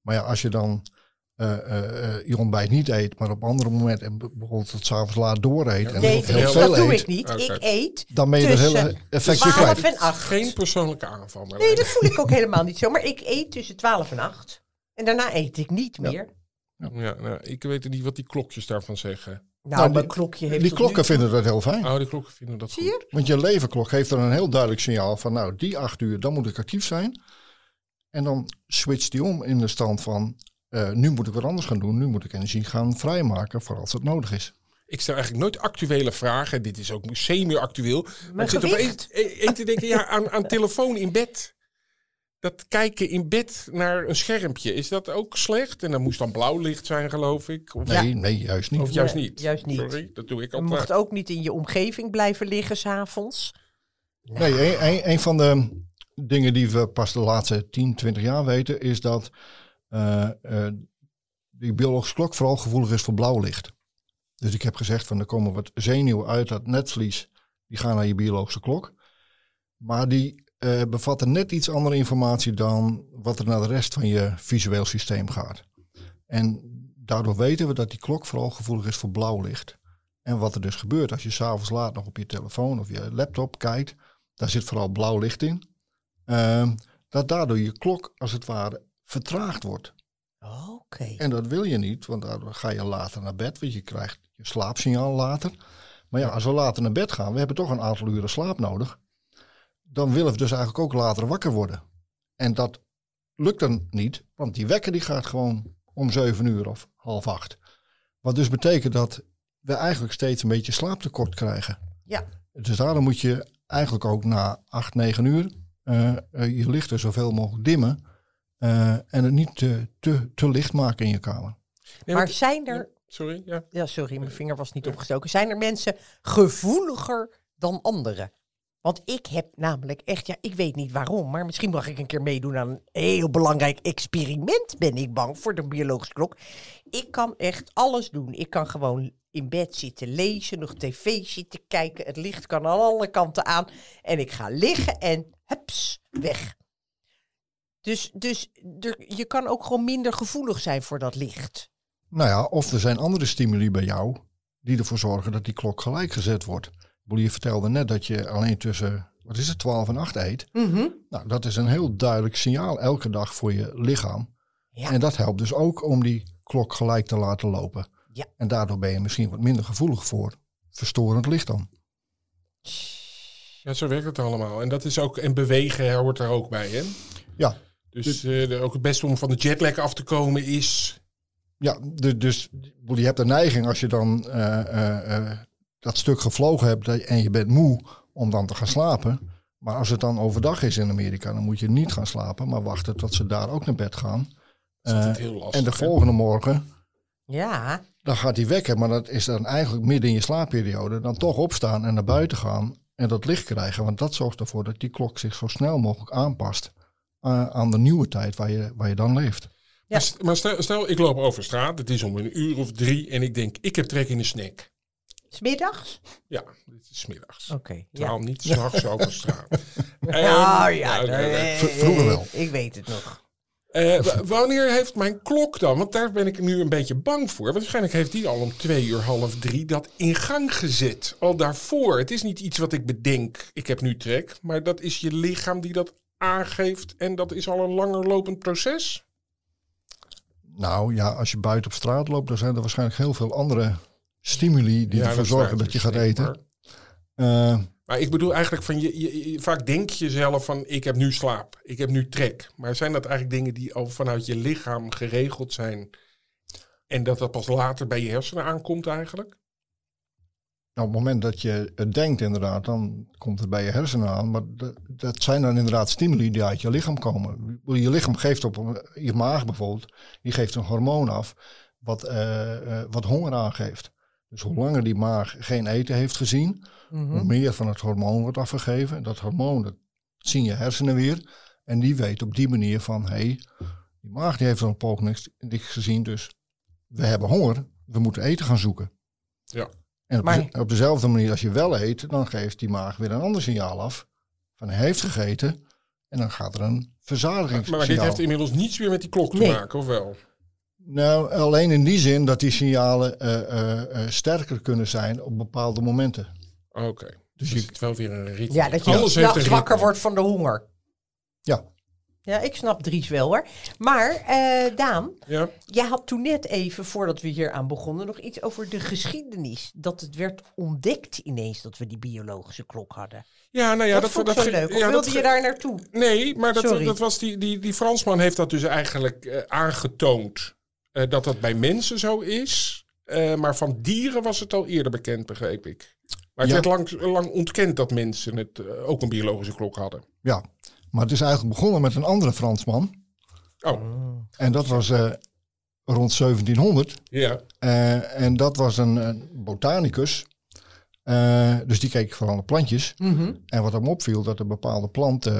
Maar ja, als je dan eh, eh, eh, je ontbijt niet eet, maar op andere momenten en bijvoorbeeld tot s'avonds laat door eet en nee, heel dat veel doe eet, ik niet. Ik eet dan ben je het tussen hele effect weer 12 kwijt. en 8. Geen persoonlijke aanval. Maar Nee, dat voel ik ook helemaal niet zo. Maar ik eet tussen 12 en 8. En daarna eet ik niet meer. Ja, nou, ik weet niet wat die klokjes daarvan zeggen. Nou, Nou, mijn die- klokje heeft Die klokken nu vinden dat heel fijn. Oh, die klokken vinden dat Zie goed. Want je leverklok geeft dan een heel duidelijk signaal van nou, die acht uur, dan moet ik actief zijn. En dan switcht die om in de stand van eh, nu moet ik wat anders gaan doen. Nu moet ik energie gaan vrijmaken voor als het nodig is. Ik stel eigenlijk nooit actuele vragen. Dit is ook semi-actueel. Maar ik zit opeens één te denken ja, aan, aan telefoon in bed. Dat kijken in bed naar een schermpje, is dat ook slecht? En dan moest dan blauw licht zijn, geloof ik. Of, Nee, nee, juist niet. of juist Nee, niet? juist niet. Sorry, dat doe ik Je altijd. mocht ook niet in je omgeving blijven liggen s'avonds. Nee, een, een, een van de dingen die we pas de laatste 10, 20 jaar weten, is dat die biologische klok vooral gevoelig is voor blauw licht. Dus ik heb gezegd van er komen wat zenuwen uit dat netvlies, die gaan naar je biologische klok. Maar die eh, bevatten net iets andere informatie dan wat er naar de rest van je visueel systeem gaat. En daardoor weten we dat die klok vooral gevoelig is voor blauw licht. En wat er dus gebeurt als je s'avonds laat nog op je telefoon of je laptop kijkt, daar zit vooral blauw licht in. Ehm, dat daardoor je klok als het ware vertraagd wordt. Oké. En dat wil je niet, want daardoor ga je later naar bed, want je krijgt je slaapsignaal later. Maar ja, als we later naar bed gaan, we hebben toch een aantal uren slaap nodig. Dan willen we dus eigenlijk ook later wakker worden. En dat lukt dan niet, want die wekker die gaat gewoon om zeven uur of half acht. Wat dus betekent dat we eigenlijk steeds een beetje slaaptekort krijgen. Ja. Dus daarom moet je eigenlijk ook na acht, negen uur eh, eh, je lichten zoveel mogelijk dimmen. Eh, en het niet te, te, te licht maken in je kamer. Nee, Maar zijn er... Sorry, ja. Ja, sorry, mijn vinger was niet opgestoken. Zijn er mensen gevoeliger dan anderen? Want ik heb namelijk echt, ja, ik weet niet waarom, maar misschien mag ik een keer meedoen aan een heel belangrijk experiment, ben ik bang, voor de biologische klok. Ik kan echt alles doen. Ik kan gewoon in bed zitten lezen, nog tv zitten kijken, het licht kan aan alle kanten aan. En ik ga liggen en hups, weg. Dus, dus er, je kan ook gewoon minder gevoelig zijn voor dat licht. Nou ja, of er zijn andere stimuli bij jou die ervoor zorgen dat die klok gelijk gezet wordt. Je vertelde net dat je alleen tussen, wat is het, 12 en 8 eet. Mhm. Nou, dat is een heel duidelijk signaal elke dag voor je lichaam. Ja. En dat helpt dus ook om die klok gelijk te laten lopen. Ja. En daardoor ben je misschien wat minder gevoelig voor verstorend licht dan. Ja, zo werkt het allemaal. En dat is ook, en bewegen hoort daar ook bij, hè? Ja, Dus eh, de- ook het beste om van de jetlag af te komen is... Ja, dus, dus je hebt de neiging als je dan eh, eh, eh, dat stuk gevlogen hebt dat- en je bent moe om dan te gaan slapen. Maar als het dan overdag is in Amerika, dan moet je niet gaan slapen, maar wachten tot ze daar ook naar bed gaan. heel lastig. en de hè? volgende morgen, Ja, dan gaat hij wekken. Maar dat is dan eigenlijk midden in je slaapperiode. Dan toch opstaan en naar buiten gaan en dat licht krijgen. Want dat zorgt ervoor dat die klok zich zo snel mogelijk aanpast eh, aan de nieuwe tijd waar je, waar je dan leeft. Ja. Maar, st- maar stel, stel, ik loop over straat. Het is om een uur of drie. En ik denk, ik heb trek in een snack. smiddags? Ja, dit is 's middags. Oké. ja. Terwijl niet s'nachts over straat. (laughs) Nou Ehm, ja, nou, nee, nee. V- vroeger wel. Ik weet het nog. Eh, wanneer heeft mijn klok dan? Want daar ben ik nu een beetje bang voor. Waarschijnlijk heeft die al om twee uur, half drie dat in gang gezet. Al daarvoor. Het is niet iets wat ik bedenk, ik heb nu trek. Maar dat is je lichaam die dat aangeeft. En dat is al een langer lopend proces. Nou ja, als je buiten op straat loopt, dan zijn er waarschijnlijk heel veel andere stimuli die Ja, ervoor zorgen dat je gaat eten. maar- Eh, Maar ik bedoel eigenlijk van, je, je- je- vaak denk je zelf van, ik heb nu slaap, ik heb nu trek. Maar zijn dat eigenlijk dingen die al vanuit je lichaam geregeld zijn? En dat dat pas later bij je hersenen aankomt eigenlijk? Nou, op het moment dat je het denkt inderdaad, dan komt het bij je hersenen aan. Maar dat, dat zijn dan inderdaad stimuli die uit je lichaam komen. Je lichaam geeft op, je maag bijvoorbeeld, die geeft een hormoon af wat, eh, eh, wat honger aangeeft. Dus hoe langer die maag geen eten heeft gezien, Mhm. hoe meer van het hormoon wordt afgegeven. Dat hormoon, dat zien je hersenen weer. En die weet op die manier van, hé, hey, die maag die heeft al een poog niks, niks gezien, dus we hebben honger, we moeten eten gaan zoeken. Ja. En op, Maar- de- op dezelfde manier als je wel eet, dan geeft die maag weer een ander signaal af. Van hij heeft gegeten en dan gaat er een verzadigingssignaal. Maar dit heeft inmiddels niets meer met die klok te Nee. maken, of wel? Nou, alleen in die zin dat die signalen eh, eh, eh, sterker kunnen zijn op bepaalde momenten. Oké. Dus Dus je, het wel weer een ritme. Ja, dat je Alles heeft een s'nachts wakker wordt van de honger. ja, Ja, ik snap Dries wel hoor. Maar eh, Daan, Ja. jij had toen net even, voordat we hier aan begonnen, nog iets over de geschiedenis. Dat het werd ontdekt ineens dat we die biologische klok hadden. Ja, nou ja, dat, dat vond ik dat zo leuk. Of ja, wilde dat je daar naartoe? Nee, maar dat, Sorry. dat was die, die, die Fransman heeft dat dus eigenlijk eh, aangetoond. eh, dat dat bij mensen zo is. Eh, maar van dieren was het al eerder bekend, begreep ik. Maar het Ja. werd lang, lang ontkend dat mensen het, ook een biologische klok hadden. ja, maar het is eigenlijk begonnen met een andere Fransman. Oh, En dat was eh, rond 1700. ja. Eh, en dat was een, een botanicus. Eh, dus die keek vooral naar plantjes. Mhm. En wat hem opviel, dat een bepaalde plant,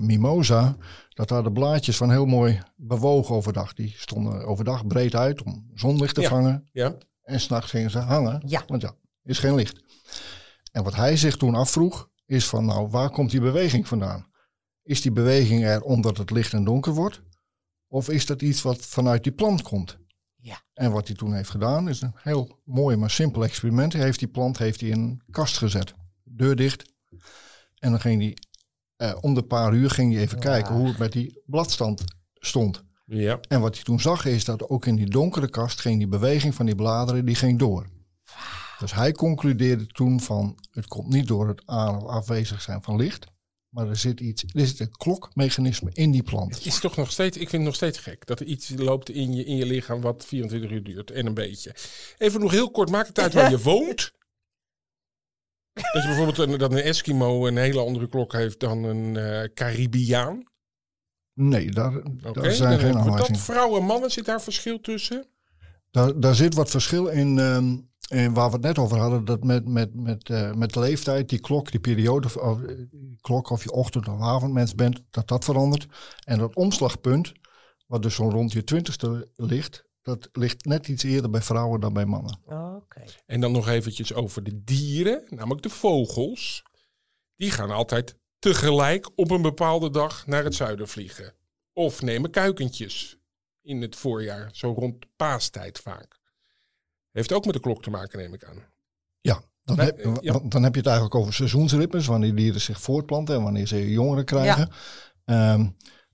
mimosa, dat daar de blaadjes van heel mooi bewogen overdag. Die stonden overdag breed uit om zonlicht te Ja. vangen. Ja. En s'nachts gingen ze hangen. Ja. Want ja, is geen licht. En wat hij zich toen afvroeg, is van nou, waar komt die beweging vandaan? Is die beweging er omdat het licht en donker wordt? Of is dat iets wat vanuit die plant komt? Ja. En wat hij toen heeft gedaan, is een heel mooi maar simpel experiment. Hij heeft die plant heeft hij in een kast gezet. Deur dicht. En dan ging hij, eh, om de paar uur ging hij even kijken hoe het met die bladstand stond. Ja. En wat hij toen zag is dat ook in die donkere kast ging die beweging van die bladeren, die ging door. Dus hij concludeerde toen van, het komt niet door het aan- of afwezig zijn van licht, maar er zit iets, er zit een klokmechanisme in die plant. Het is toch nog steeds, ik vind het nog steeds gek dat er iets loopt in je, in je lichaam wat 24 uur duurt en een beetje. Even nog heel kort, maakt het uit waar je (laughs) woont? Dat je bijvoorbeeld een, dat een Eskimo een hele andere klok heeft dan een eh Caribiaan. Nee, daar, daar zijn geen we dat. aanwijzingen. Vrouwen en mannen, zit daar verschil tussen? Daar, daar zit wat verschil in, ehm, in waar we het net over hadden, dat met, met, met, eh, met de leeftijd, die klok, die periode, of, die klok of je ochtend- of avondmens bent, dat dat verandert. En dat omslagpunt, wat dus zo rond je twintigste ligt, dat ligt net iets eerder bij vrouwen dan bij mannen. Oké. En dan nog eventjes over de dieren, namelijk de vogels. Die gaan altijd tegelijk op een bepaalde dag naar het zuiden vliegen. Of nemen kuikentjes in het voorjaar, zo rond paastijd vaak. Heeft ook met de klok te maken, neem ik aan. Ja, dan, heb, eh, ja. dan heb je het eigenlijk over seizoensritmes, wanneer dieren zich voortplanten en wanneer ze jongeren krijgen. Ehm,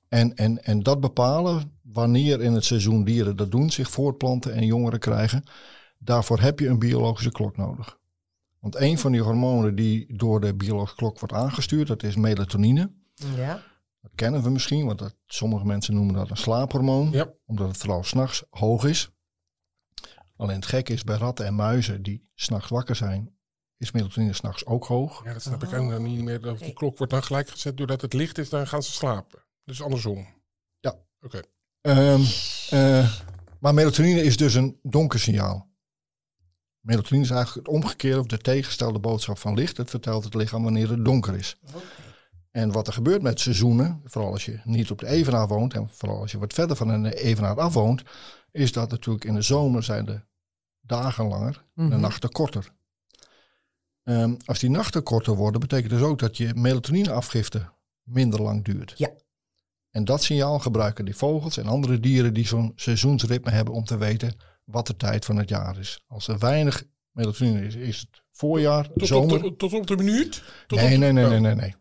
en, en, en dat bepalen, wanneer in het seizoen dieren dat doen, zich voortplanten en jongeren krijgen, daarvoor heb je een biologische klok nodig. Want een van die hormonen die door de biologische klok wordt aangestuurd, dat is melatonine. Ja. Dat kennen we misschien, want dat, sommige mensen noemen dat een slaaphormoon, Ja. omdat het vooral s'nachts hoog is. Alleen het gekke is bij ratten en muizen die s'nachts wakker zijn, is melatonine s'nachts ook hoog. Ja, dat snap ik ook nog niet meer. Oké. klok wordt dan gelijk gezet doordat het licht is, dan gaan ze slapen. Dus andersom. Ja. Oké. Ehm, eh, maar melatonine is dus een donker signaal. Melatonine is eigenlijk het omgekeerde of de tegenstelde boodschap van licht. Het vertelt het lichaam wanneer het donker is. En wat er gebeurt met seizoenen, vooral als je niet op de evenaar woont en vooral als je wat verder van een evenaar af woont, is dat natuurlijk in de zomer zijn de dagen langer, de Mhm. nachten korter. Ehm, als die nachten korter worden, betekent dus ook dat je melatonineafgifte minder lang duurt. Ja. En dat signaal gebruiken die vogels en andere dieren die zo'n seizoensritme hebben om te weten wat de tijd van het jaar is. Als er weinig melatonine is, is het voorjaar, Tot op, zomer. de, tot op de minuut? Tot Nee, op- nee, nee, nee, nee, nee. nee.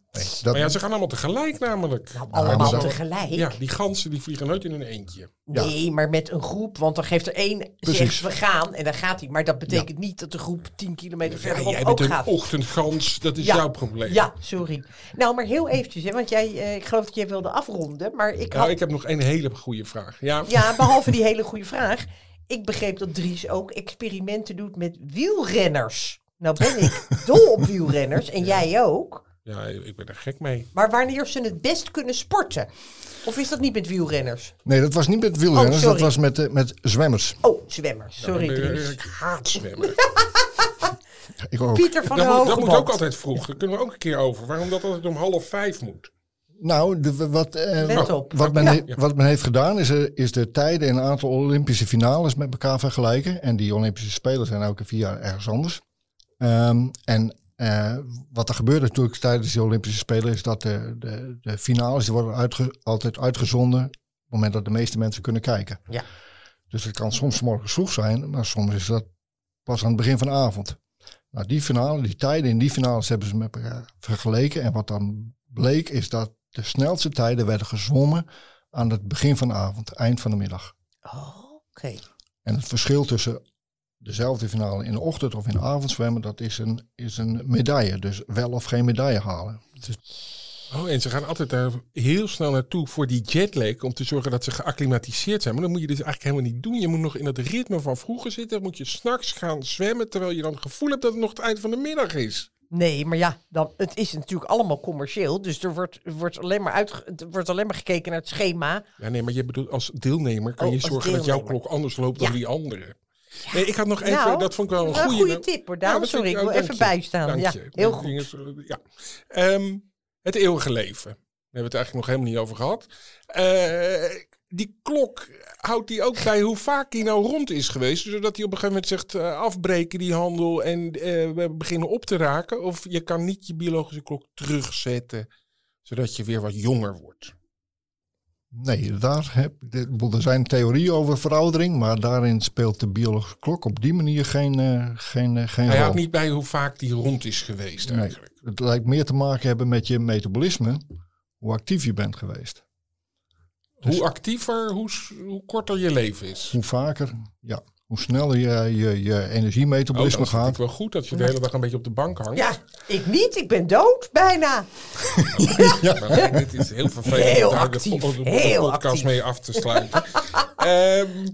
Dat, Maar ja, ze gaan allemaal tegelijk namelijk. Nou, allemaal tegelijk. Ja, die ganzen die vliegen nooit in een eentje. Ja. Nee, maar met een groep. Want dan geeft er één, Precies. zegt we gaan en dan gaat hij. Maar dat betekent niet dat de groep 10 kilometer Ja, verderop jij ook bent een gaat. ochtendgans, dat is Ja. jouw probleem. Ja, sorry. Nou, maar heel eventjes, hè, want jij, eh, ik geloof dat jij wilde afronden. Maar ik Nou, had, ik heb nog een hele goede vraag. Ja, ja, behalve die hele goede vraag. Ik begreep dat Dries ook experimenten doet met wielrenners. Nou ben ik dol op wielrenners en (laughs) jij ook. ja, ik ben er gek mee. Maar wanneer ze het best kunnen sporten? Of is dat niet met wielrenners? nee, dat was niet met wielrenners, Oh, dat sorry. was met, eh, met zwemmers. Oh, zwemmers. Sorry, Ik, ben- Dries. ik haat zwemmen. (laughs) Ik ook. Pieter van Dat der moet, dat moet ook altijd vroeg. Daar kunnen we ook een keer over. Waarom dat altijd om half vijf moet. Nou, de, wat, eh, wat- men he- wat men heeft gedaan is, eh, is de tijden in een aantal Olympische finales met elkaar vergelijken. En die Olympische Spelen zijn elke vier jaar ergens anders. Ehm, en eh, wat er gebeurt natuurlijk tijdens die Olympische Spelen is dat de, de, de finales die worden uitge- altijd uitgezonden op het moment dat de meeste mensen kunnen kijken. Ja. Dus het kan soms 's morgens vroeg zijn, maar soms is dat pas aan het begin van de avond. Nou, die finale, die tijden in die finales hebben ze met elkaar vergeleken. En wat dan bleek is dat de snelste tijden werden gezwommen aan het begin van de avond, eind van de middag. Oh, Oké. En het verschil tussen dezelfde finale in de ochtend of in de avond zwemmen, dat is een, is een medaille. Dus wel of geen medaille halen. Dus Oh, en ze gaan altijd daar heel snel naartoe voor die jetlag. Om te zorgen dat ze geacclimatiseerd zijn. Maar dan moet je dus eigenlijk helemaal niet doen. Je moet nog in het ritme van vroeger zitten. Dan moet je s'nachts gaan zwemmen. Terwijl je dan het gevoel hebt dat het nog het eind van de middag is. Nee, maar ja, dan, het is natuurlijk allemaal commercieel. Dus er wordt, wordt, alleen, maar uitge- er wordt alleen maar gekeken naar het schema. Ja, nee, maar je bedoelt als deelnemer kan Oh, je zorgen dat jouw klok anders loopt dan Ja. die andere. Nee, ik had nog even, Nou, dat vond ik wel een goede. een goede tip, hoor, Daan. dat Sorry, ik wil even je. bijstaan. Dank Ja, je. heel goed. is, ja. Ehm, het eeuwige leven. Daar hebben we het eigenlijk nog helemaal niet over gehad. Eh, die klok, houdt die ook bij hoe vaak die nou rond is geweest? Zodat hij op een gegeven moment zegt eh, afbreken die handel en eh, we beginnen op te raken. Of je kan niet je biologische klok terugzetten, zodat je weer wat jonger wordt. nee, daar heb, er zijn theorieën over veroudering, maar daarin speelt de biologische klok op die manier geen, eh, geen, geen Hij rol. houdt niet bij hoe vaak die rond is geweest Nee. eigenlijk. Het lijkt meer te maken hebben met je metabolisme, hoe actief je bent geweest. Dus- Hoe actiever, hoe, korter je leven is. Hoe vaker, ja, hoe sneller je, je, je Oh, dat energiemetabolisme is natuurlijk gaat. wel goed dat je de hele dag een beetje op de bank hangt. Ja, ik niet. Ik ben dood, bijna. (laughs) Maar (laughs) dit is heel vervelend Heel om daar actief, de, de, heel podcast actief. mee af te sluiten. (laughs) Ehm,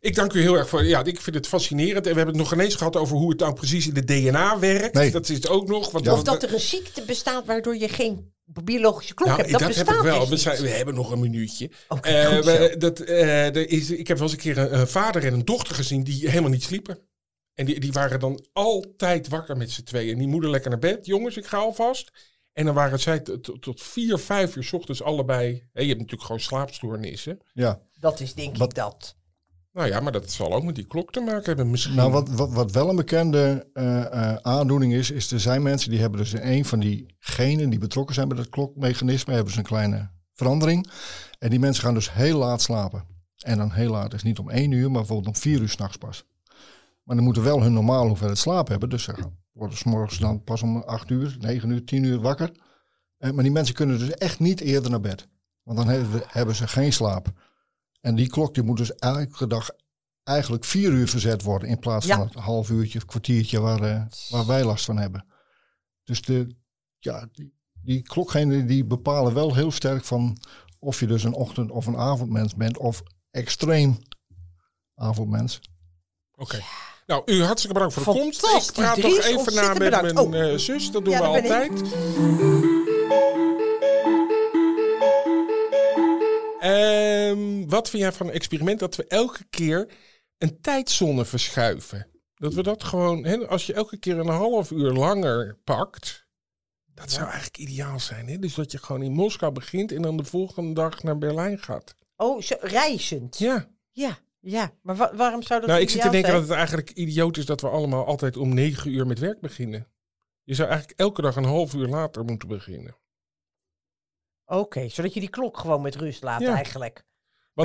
ik dank u heel erg voor. Ja, ik vind het fascinerend. En we hebben het nog ineens gehad over hoe het nou precies in de DNA werkt. Nee. Dat is het ook nog. Want Ja. Of dat er een ziekte bestaat waardoor je geen biologische klok nou, hebt. Dat, dat bestaat heb ik wel. dus We, niet. zijn, we hebben nog een minuutje. Eh, we- dat, eh, er is, ik heb wel eens een keer een, een vader en een dochter gezien die helemaal niet sliepen. En die, die waren dan altijd wakker met z'n tweeën. En die moeder lekker naar bed. Jongens, ik ga alvast. En dan waren zij tot, vier, vijf uur 's ochtends allebei. Hè, je hebt natuurlijk gewoon slaapstoornissen. Ja. Dat is denk Wat- ik dat. Nou ja, maar dat zal ook met die klok te maken hebben misschien. Nou, wat, wat, wat wel een bekende eh, eh, aandoening is, is er zijn mensen die hebben dus in een van die genen die betrokken zijn bij dat klokmechanisme, hebben ze een kleine verandering. En die mensen gaan dus heel laat slapen. En dan heel laat is niet om één uur, maar bijvoorbeeld om vier uur s'nachts pas. Maar dan moeten wel hun normale hoeveelheid slaap hebben. Dus ze worden 's morgens dan pas om acht uur, negen uur, tien uur wakker. Eh, maar die mensen kunnen dus echt niet eerder naar bed. Want dan hebben ze geen slaap. En die klok die moet dus elke dag eigenlijk vier uur verzet worden. In plaats Ja. van het half uurtje kwartiertje waar, eh, waar wij last van hebben. Dus de, ja, die, die klokgenen die bepalen wel heel sterk van of je dus een ochtend- of een avondmens bent. Of extreem avondmens. Oké. Nou, u hartstikke bedankt voor de komst. Ik praat nog even na met bedankt. mijn Oh. eh, zus. Dat doen Ja, we ben ik. Ehm, wat vind jij van een experiment dat we elke keer een tijdzone verschuiven? Dat we dat gewoon, hè, als je elke keer een half uur langer pakt, dat zou eigenlijk ideaal zijn. Hè? Dus dat je gewoon in Moskou begint en dan de volgende dag naar Berlijn gaat. Oh, zo, reizend. Ja. Ja, ja. Maar wa- waarom zou dat Nou, ik zit te denken zijn? dat het eigenlijk idioot is dat we allemaal altijd om negen uur met werk beginnen. Je zou eigenlijk elke dag een half uur later moeten beginnen. Oké, zodat je die klok gewoon met rust laat Ja. eigenlijk.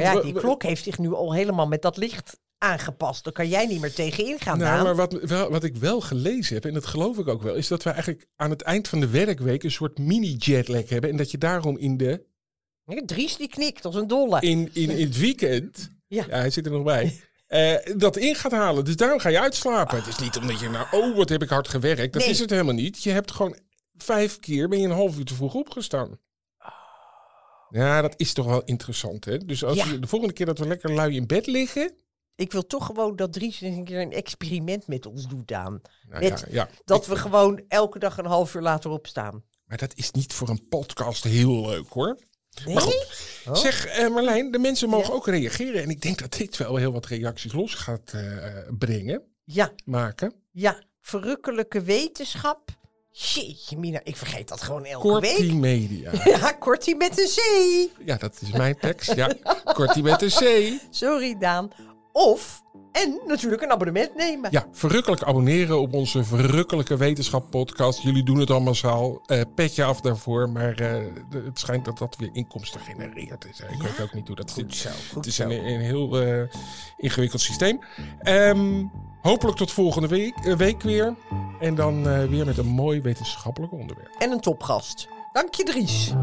Maar ja, die klok heeft zich nu al helemaal met dat licht aangepast. Daar kan jij niet meer tegenin gaan, Nou, Daan. maar wat, wel, wat ik wel gelezen heb, en dat geloof ik ook wel, is dat we eigenlijk aan het eind van de werkweek een soort mini-jetlag hebben. En dat je daarom in, de, Dries die knikt als een dolle. in, in, in het weekend, Ja. ja. hij zit er nog bij, (laughs) eh, dat in gaat halen. Dus daarom ga je uitslapen. Het is niet omdat je nou, oh wat heb ik hard gewerkt. Dat Nee. is het helemaal niet. Je hebt gewoon vijf keer, ben je een half uur te vroeg opgestaan. Ja, dat is toch wel interessant, hè? Dus als Ja. de volgende keer dat we lekker lui in bed liggen... Ik wil toch gewoon dat Dries eens een keer een experiment met ons doet, Daan. Nou Met- ja, ja. Dat Ik- we gewoon elke dag een half uur later opstaan. Maar dat is niet voor een podcast heel leuk, hoor. Nee? Maar goed, Oh. zeg eh, Marlijn, de mensen mogen Ja. ook reageren. En ik denk dat dit wel heel wat reacties los gaat eh, brengen, Ja, maken. ja. Verrukkelijke wetenschap. Jeetje, Mina. Ik vergeet dat gewoon elke week. Kortie Media. (laughs) Ja, kortie met een C. Ja, dat is mijn tekst. Ja, Kortie met een C. Sorry, Daan. Of, en natuurlijk een abonnement nemen. Ja, verrukkelijk abonneren op onze verrukkelijke wetenschap podcast. Jullie doen het al massaal. Eh petje af daarvoor. Maar eh, het schijnt dat dat weer inkomsten genereert. Eh, ik weet ook niet hoe dat zit. zo, goed het is zo. een, een heel eh, ingewikkeld systeem. Ehm, hopelijk tot volgende week, week weer. En dan weer met een mooi wetenschappelijk onderwerp. En een topgast. Dank je, Dries.